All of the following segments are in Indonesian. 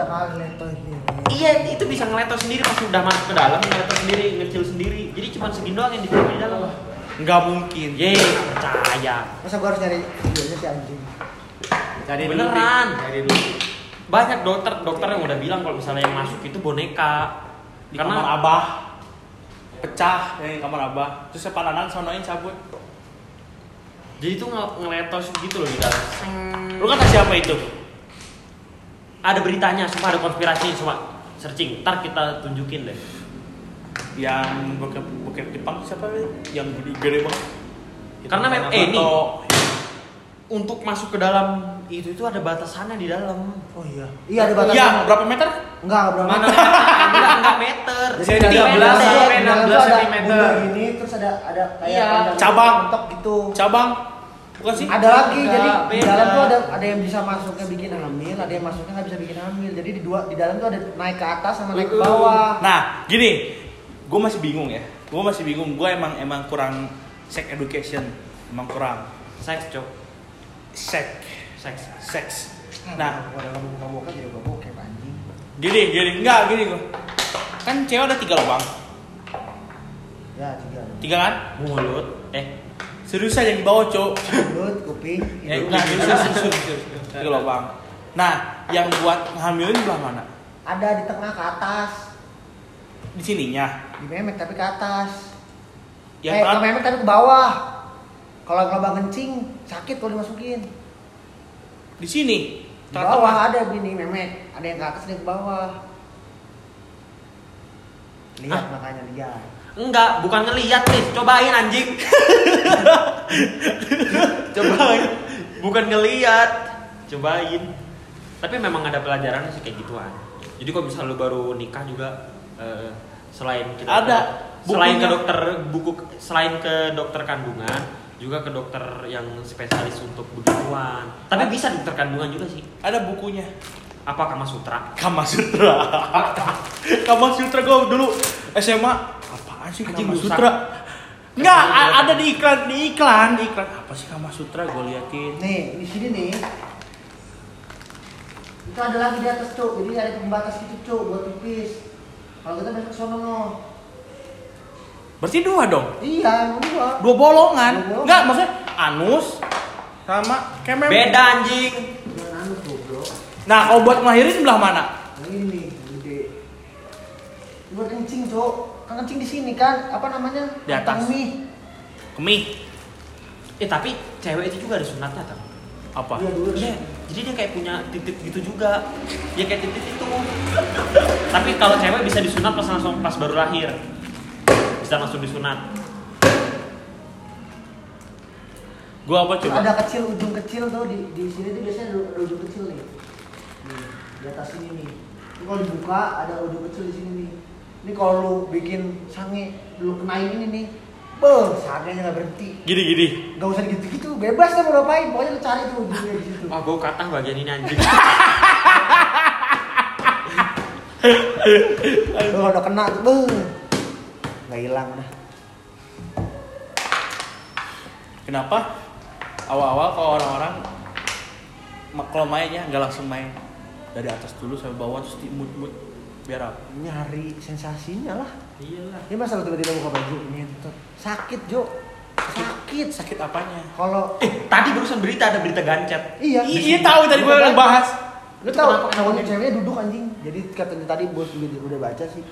tiga kali leto ini. Iya, itu bisa ngeleto sendiri pas udah masuk ke dalam, ngeleto sendiri, ngecil sendiri. Jadi cuma segini doang yang di dalam. Nggak mungkin. Ye, percaya. Masa gua harus nyari videonya si anjing? Cari dulu, Beneran. Cari dulu. Banyak dokter dokter yang udah bilang kalau misalnya yang masuk itu boneka. Di kamar abah pecah ya, di kamar abah terus sepananan sonoin cabut jadi itu nge ngeletos gitu loh di dalam. Lu kata siapa itu Ada beritanya, semua ada konspirasi, semua searching. Ntar kita tunjukin deh. yang bokep bokep Jepang siapa ya? yang gede, gede banget Karena Itu mem- mana eh, ini. Untuk masuk ke dalam itu itu ada batasannya di dalam. Oh iya. Iya ada batasan. ya berapa meter Enggak, berapa Mana? meter? enggak enggak meter. Jadi di dalam 13 tuh- sampai di dalam 16 tuh ada sentimeter. gini terus ada ada kayak Iya. Cabang. gitu. cabang bukan sih Ada lagi Enggak, jadi di beda. dalam tuh ada ada yang bisa masuknya bikin hamil, ada yang masuknya nggak bisa bikin hamil. Jadi di dua di dalam tuh ada naik ke atas sama naik ke Uh. bawah. nah gini gue masih bingung ya gue masih bingung gue emang emang kurang sex education emang kurang Seks, Cok. sex Seks. seks nah udah kamu buka buka jadi bokep anjing. gini gini enggak gini gue kan cewek ada tiga lubang Ya tiga. tiga kan Mulut. Eh, serius aja yang di bawah cowok Mulut, kuping, hidung. enggak, serius, serius, serius, serius. Tiga lubang. Nah, yang buat ngehamilin belah mana? Ada di tengah ke atas, Di sininya. di memek tapi ke atas. Yang eh, ke memek tapi ke bawah. Kalau ngelabang kencing sakit kalau dimasukin. di sini. Di bawah ada bini memek, ada yang ke atas, ada yang ke bawah. Lihat Hah? makanya lihat. Enggak, bukan ngeliat nih. Cobain anjing. Cobain. Bukan ngeliat. Cobain. Tapi memang ada pelajarannya sih kayak gituan. Jadi kalau misalnya lu baru nikah juga eh, selain kita Ada selain ke dokter buku selain ke dokter kandungan juga ke dokter yang spesialis untuk begituan. Tapi bisa dokter kandungan juga sih. Ada bukunya. Apa Kama Sutra? Kama Sutra. Kama Sutra gue dulu SMA. Apaan sih Kama. Sutra? Enggak, ada di iklan, di iklan, di iklan. Apa sih Kama Sutra? Gue liatin. Nih, di sini nih. Itu ada lagi di atas, Cuk. Jadi ada pembatas gitu, Cuk, buat pipis. Kalau kita masuk ke sono no. Berarti dua dong. Iya, dua. Dua bolongan. Dua bolongan. Enggak, maksudnya anus sama kemen. Beda anjing. Nah, kalau buat ngelahirin belah mana? Ini gede. Buat kencing, Cuk. Kencing di sini kan, apa namanya? Di atas. Mie. Kemih. Eh tapi cewek itu juga ada sunatnya kan? Apa? Iya, dulu. Iya, jadi dia kayak punya titik gitu juga. Ya kayak titik itu. Tapi kalau cewek bisa disunat pas langsung pas baru lahir. Bisa langsung disunat. Gua apa coba? Ada kecil, ujung kecil tuh di di sini tuh biasanya ada, ujung kecil nih. Nih, di atas sini nih. Kalau dibuka ada ujung kecil di sini nih. Ini kalau lu bikin sange, lu kenain ini nih. Beuh, sangenya nggak berhenti. Gini gini. Gak usah gitu-gitu, bebas kan mau ngapain. Pokoknya lu cari tuh ujungnya di situ. Wah, gue kata bagian ini anjing. Lu udah kena tuh, beuh. Nggak hilang dah. Kenapa? Awal-awal kalau orang-orang kalau mainnya nggak langsung main dari atas dulu sampai bawah terus diimut-imut biar apa? Nyari sensasinya lah. Iyalah. Ini masa lu tiba-tiba buka baju, nyentot. Sakit, Jo. Sakit. Sakit apanya? Kalau Eh, tadi barusan berita ada berita gancet. Iya, Iya tahu tadi gue bahas. Lu cowoknya kenapa? ceweknya duduk anjing. Jadi katanya tadi bos juga udah baca sih.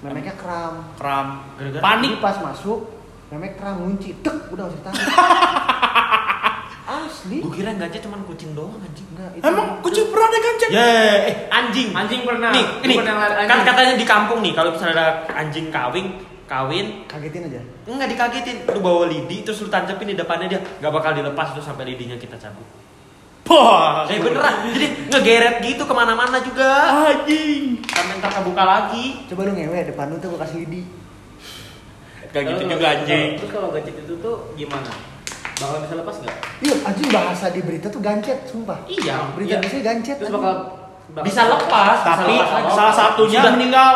Memeknya kram. Kram. Gara-gara Panik. Jadi pas masuk, memek kram ngunci. Dek, udah usah tahu. Asli. Gue kira gancet cuma kucing doang anjing. Enggak, itu. Emang kucing pernah ada gancet? Ya, eh anjing. Anjing pernah. Nih, Gua ini kan katanya di kampung nih kalau misalnya ada anjing kawin, kawin kagetin aja. Enggak dikagetin, lu bawa lidi terus lu tancapin di depannya dia nggak bakal dilepas tuh sampai lidinya kita cabut. Wah. Eh beneran, jadi ngegeret gitu ke mana-mana juga. Anjing. Sampai ntar kebuka lagi. Coba lu ngewe depan lu tuh gua kasih lidi. Gak gitu Terus juga anjing. Terus kalau gancet itu tuh gimana? Bakal bisa lepas nggak? Iya, anjing bahasa di berita tuh gancet, sumpah. Iya. Berita iya. biasanya gancet. Terus bakal, bakal Bisa lepas, bisa Tapi lepas lagi. salah satunya Sudah. meninggal.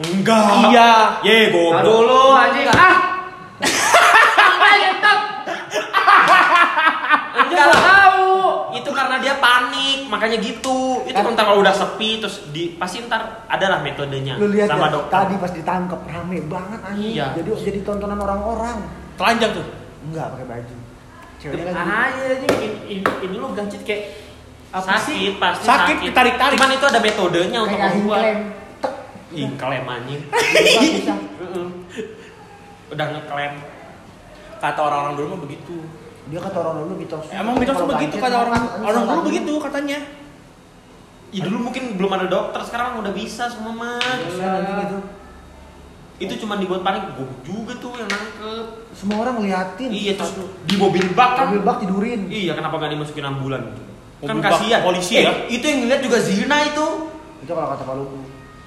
Enggak. Iya. Ye, goblok. dulu anjing. Ah. Enggak lah. tahu. Itu karena dia panik, makanya gitu. Itu Kan- kalau udah sepi terus di pasti ntar adalah metodenya Lu lihat sama ya, dokter. tadi pas ditangkap rame banget anjing. Iya. Jadi jadi tontonan orang-orang. Telanjang tuh. Enggak pakai baju. Ceweknya lagi. Ah iya ini, ini, ini lu gancit kayak apa sakit sih? pasti Sakit, ditarik-tarik. Cuman itu ada metodenya untuk kayak membuat. hingklem. Tek. Hingklem anjing. Dibuka bisa. Heeh. Udah ngeklaim. Kata orang-orang dulu mah begitu. Dia kata orang dulu mitos. Emang mitos begitu kata orang anjing orang dulu begitu katanya. Ya dulu mungkin belum ada dokter, sekarang udah bisa semua mah. Kasihan anjing itu. Itu cuma dibuat panik, gue juga tuh yang nangkep. Semua orang ngeliatin. Iya terus di mobil bak kan. Mobil bak tidurin. Iya kenapa gak dimasukin ambulan? kan Mobil bak kasihan. polisi Eh, ya? Itu yang ngeliat juga zina itu. Itu kalau kata Pak Lugu.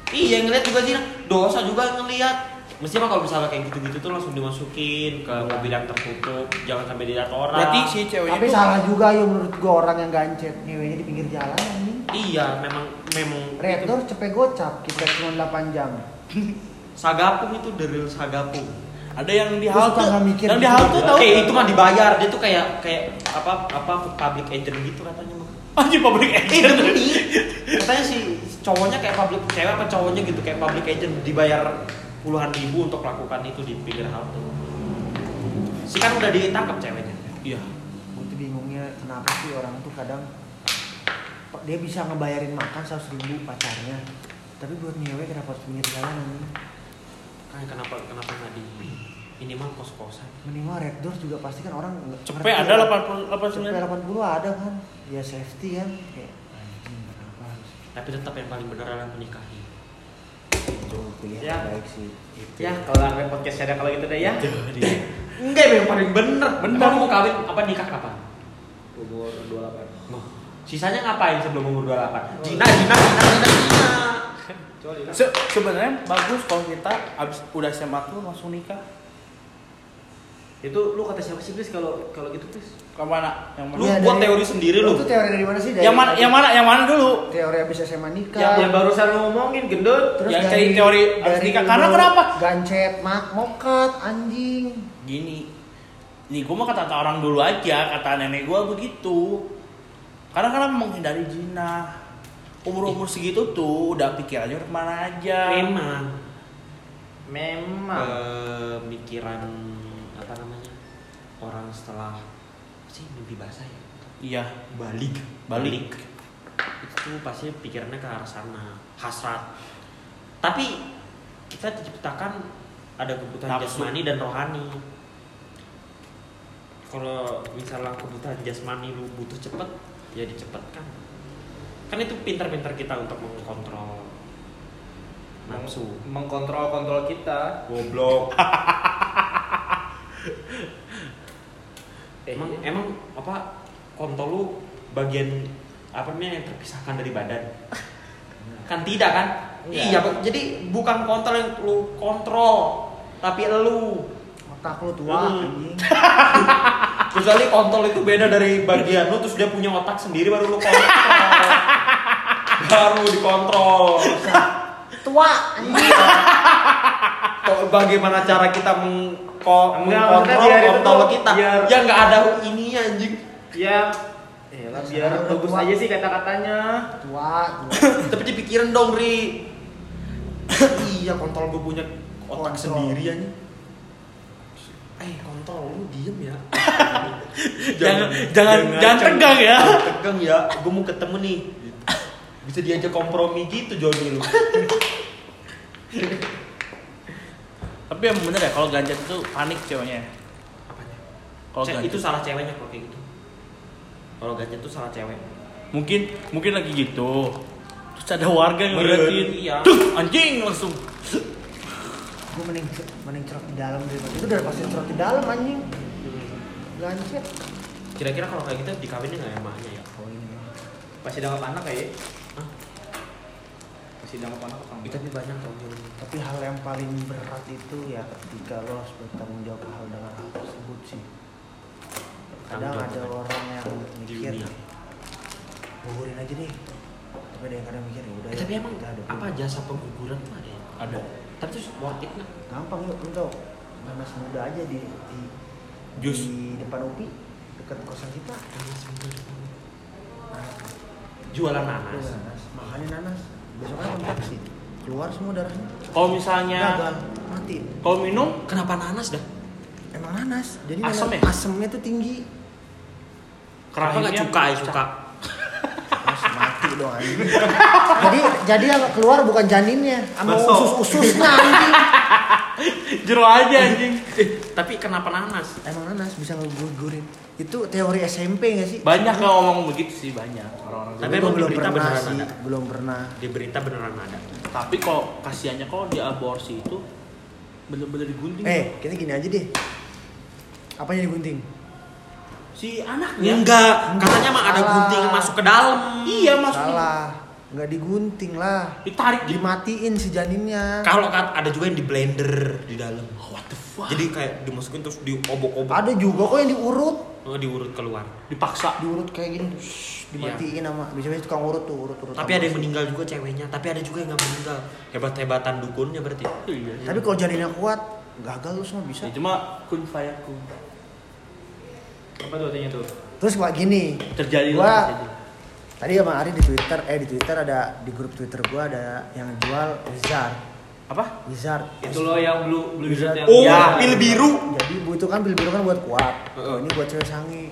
Iya yang ngeliat juga zina. Dosa juga ngeliat. Mestinya mah kalau misalnya kayak gitu-gitu tuh langsung dimasukin ke mobil yang tertutup, jangan sampai dilihat orang. Berarti si ceweknya Tapi tuh salah juga ya menurut gua orang yang gancet ngewenya di pinggir jalan anjing. Iya, memang memang Red itu Door cepet gocap kita cuma 8 jam. sagapung itu dari sagapung. ada yang di halte. mikir Yang di gitu. halte tahu. Oke, itu mah dibayar. Dia tuh kayak kayak apa apa public agent gitu katanya mah. Anjing public Eh, agent. demi katanya si cowoknya kayak public cewek apa cowoknya gitu kayak public agent dibayar puluhan ribu untuk melakukan itu di pinggir halte. Si kan udah ditangkap ceweknya. Iya. Gue tuh bingungnya kenapa sih orang tuh kadang dia bisa ngebayarin makan 100 ribu pacarnya tapi buat nyewe kenapa harus pinggir jalan anjing Kayak kenapa kenapa nggak di ini mah kos kosan. minimal red doors juga pasti kan orang Cepet ada ya. 80 Cepet 89. 80 ada kan ya safety kan kayak anjing kenapa harus Tapi tetap yang paling benar adalah menikahi. itu pilihan Ya. terbaik sih Ya kalau sampai podcast ada kalau gitu deh ya. Enggak, yang paling bener. Bener. Emang mau kawin apa nikah kapan? Umur 28. Noh, sisanya ngapain sebelum umur 28? Jina, jina, jina, jina, jina. Se sebenarnya bagus kalau kita abis udah SMA tuh langsung nikah. Itu lu kata siapa sih Pris kalau kalau gitu Pris? Ke mana? Yang mana? Lu Iya, buat dari- teori sendiri lu. itu teori dari mana sih dari Yang mana? Yang mana? Yang mana dulu? teori abis SMA nikah Yang, yang barusan lu ngomongin gendut. terus yang dari, cari teori abis dari nikah. Karena kenapa? gancet mak mokat anjing Gini. Nih gua mah kata orang dulu aja, kata nenek gua begitu. Karena kan menghindari zina. Umur-umur segitu tuh udah pikirannya udah ke mana aja. Memang Memang. pemikiran apa namanya orang setelah sih mimpi basah ya Iya. balik Balik. itu pasti pikirannya ke arah sana hasrat tapi kita diciptakan ada kebutuhan Nafsu. jasmani dan rohani kalau misalnya kebutuhan jasmani lu butuh cepet ya dicepetkan kan itu pintar-pintar kita untuk mengkontrol nafsu Mengkontrol kontrol kita. goblok Eh, emang iya. emang apa kontol lu bagian apa namanya yang terpisahkan dari badan kan tidak kan Enggak. iya Pak. jadi bukan kontol yang lu kontrol tapi lu otak lu tua anjing kecuali kontol itu beda dari bagian lu terus dia punya otak sendiri baru lu kontrol baru dikontrol. Tua. Anjing Kok bagaimana cara kita Enggak, mengkontrol kontol kita? biar- ya nggak ada ininya anjing. Ya. Eh lah biar bagus tua. aja sih kata-katanya. tua tua. Tapi dipikirin dong ri. Iya kontol gue punya otak Kontrol. sendiri aja eh kontol lu diem ya. Jangan- jangan- jangan tegang ya. Jangan tegang ya. Gue mau ketemu nih bisa diajak kompromi gitu Joni lu Tapi yang bener ya kalau ganjat itu panik ceweknya. apanya Kalau Ce- ganjat itu salah ceweknya kalau kayak gitu kalau gadget itu salah cewek mungkin mungkin lagi gitu. Terus ada warga yang ngeliatin. iya. Duh, anjing langsung. gue mending mending cerot di dalam daripada itu udah pasti cerot di dalam anjing gancet kira-kira kalau kayak gitu dikawinin nggak ya emaknya ya oh ini Masih dangap anak kayak. Hah? Anak apa? Ih, tapi banyak tapi hal yang paling berat itu ya ketika lo harus bertanggung jawab hal dengan hal tersebut sih kadang ada orang yang mikir gugurin aja deh tapi ada yang kadang mikir ya udah Eh, ya, tapi emang kita hadapin. apa jasa pengguguran tuh ada ya? Ada. Tapi terus worth it nggak? gampang yuk lu tau nanas muda aja di di, Jus. di depan UPI dekat kosan kita Jualan Iya, nanas. nanas. Makanin nanas. Besoknya kontraksi. Keluar semua darahnya. Kalau misalnya Gagal, mati. kalau minum Kenapa nanas dah? Emang nanas. Jadi nanas- ya? asemnya tuh tinggi. Kenapa nggak cuka ya? Terus mati dong anjing. jadi jadi yang keluar bukan janinnya, sama usus-ususnya anjing. Jero aja anjing. Eh, tapi kenapa nanas? Emang nanas bisa ngegugurin. Itu teori SMP gak sih? Banyak yang ngomong begitu sih banyak orang-orang. Tapi emang di belum berita pernah beneran sih, ada? belum pernah. Di berita beneran ada. Tapi kok kasihannya kok di aborsi itu bener-bener digunting. Eh, kita gini aja deh. Apa yang digunting? si anaknya. Enggak, katanya mah ada gunting masuk ke dalam. Iya masuk. Salah. Nggak digunting lah. Ditarik di Dimatiin si janinnya. Kalau kan ada juga yang di blender di dalam. Oh, what the fuck? Jadi kayak dimasukin terus diobok-obok. Ada juga kok yang diurut. Oh, diurut keluar. dipaksa. Diurut kayak gini. tuh, shh, dimatiin sama biasanya tukang urut tuh, urut-urut. Tapi ada yang meninggal juga ceweknya, tapi ada juga yang nggak meninggal. Hebat-hebatan dukunnya berarti. Iya. Tapi kalau janinnya kuat, gagal lu semua bisa. Ya, cuma kun fayakun. Apa tuh artinya tuh? Terus kayak gini, Terjadi Gua- lah terjadi. Tadi sama Ari di Twitter, eh di Twitter ada di grup Twitter gua ada yang jual wizard, Apa? wizard. Itu loh yang blue blue Bisa. yang Oh, Ya. pil biru. Jadi bu itu kan pil-pil kan buat kuat. Heeh. Oh, ini buat cewek sange.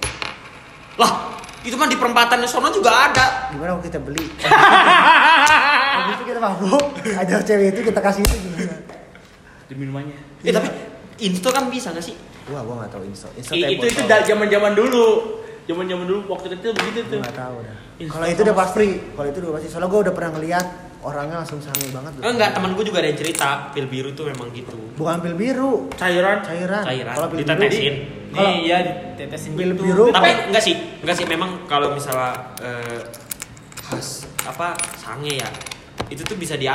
Lah, itu kan di perempatan sono juga ada. Gimana waktu kita beli? Habis itu kita mabuk, ajar cewek itu kita kasih itu gimana? Di minumannya. Eh, tapi insto kan bisa nggak sih? Wah, gua nggak tahu install. Install I- itu itu dari zaman-zaman dulu. Zaman-zaman dulu waktu kecil begitu tuh. nggak tahu dah. Kalau itu udah pasti, kalau itu udah pasti. Soalnya gua udah pernah ngeliat orangnya langsung sange banget. Eh, enggak, teman gue juga ada yang cerita pil biru tuh memang gitu. Bukan pil biru, Cairan. cairan. Cairan Kalau pil biru. Kalau- Nih ya ditetesin Pil gitu. biru. Tapi enggak sih, enggak sih memang kalau misalnya eh, khas apa sange ya. Itu tuh bisa di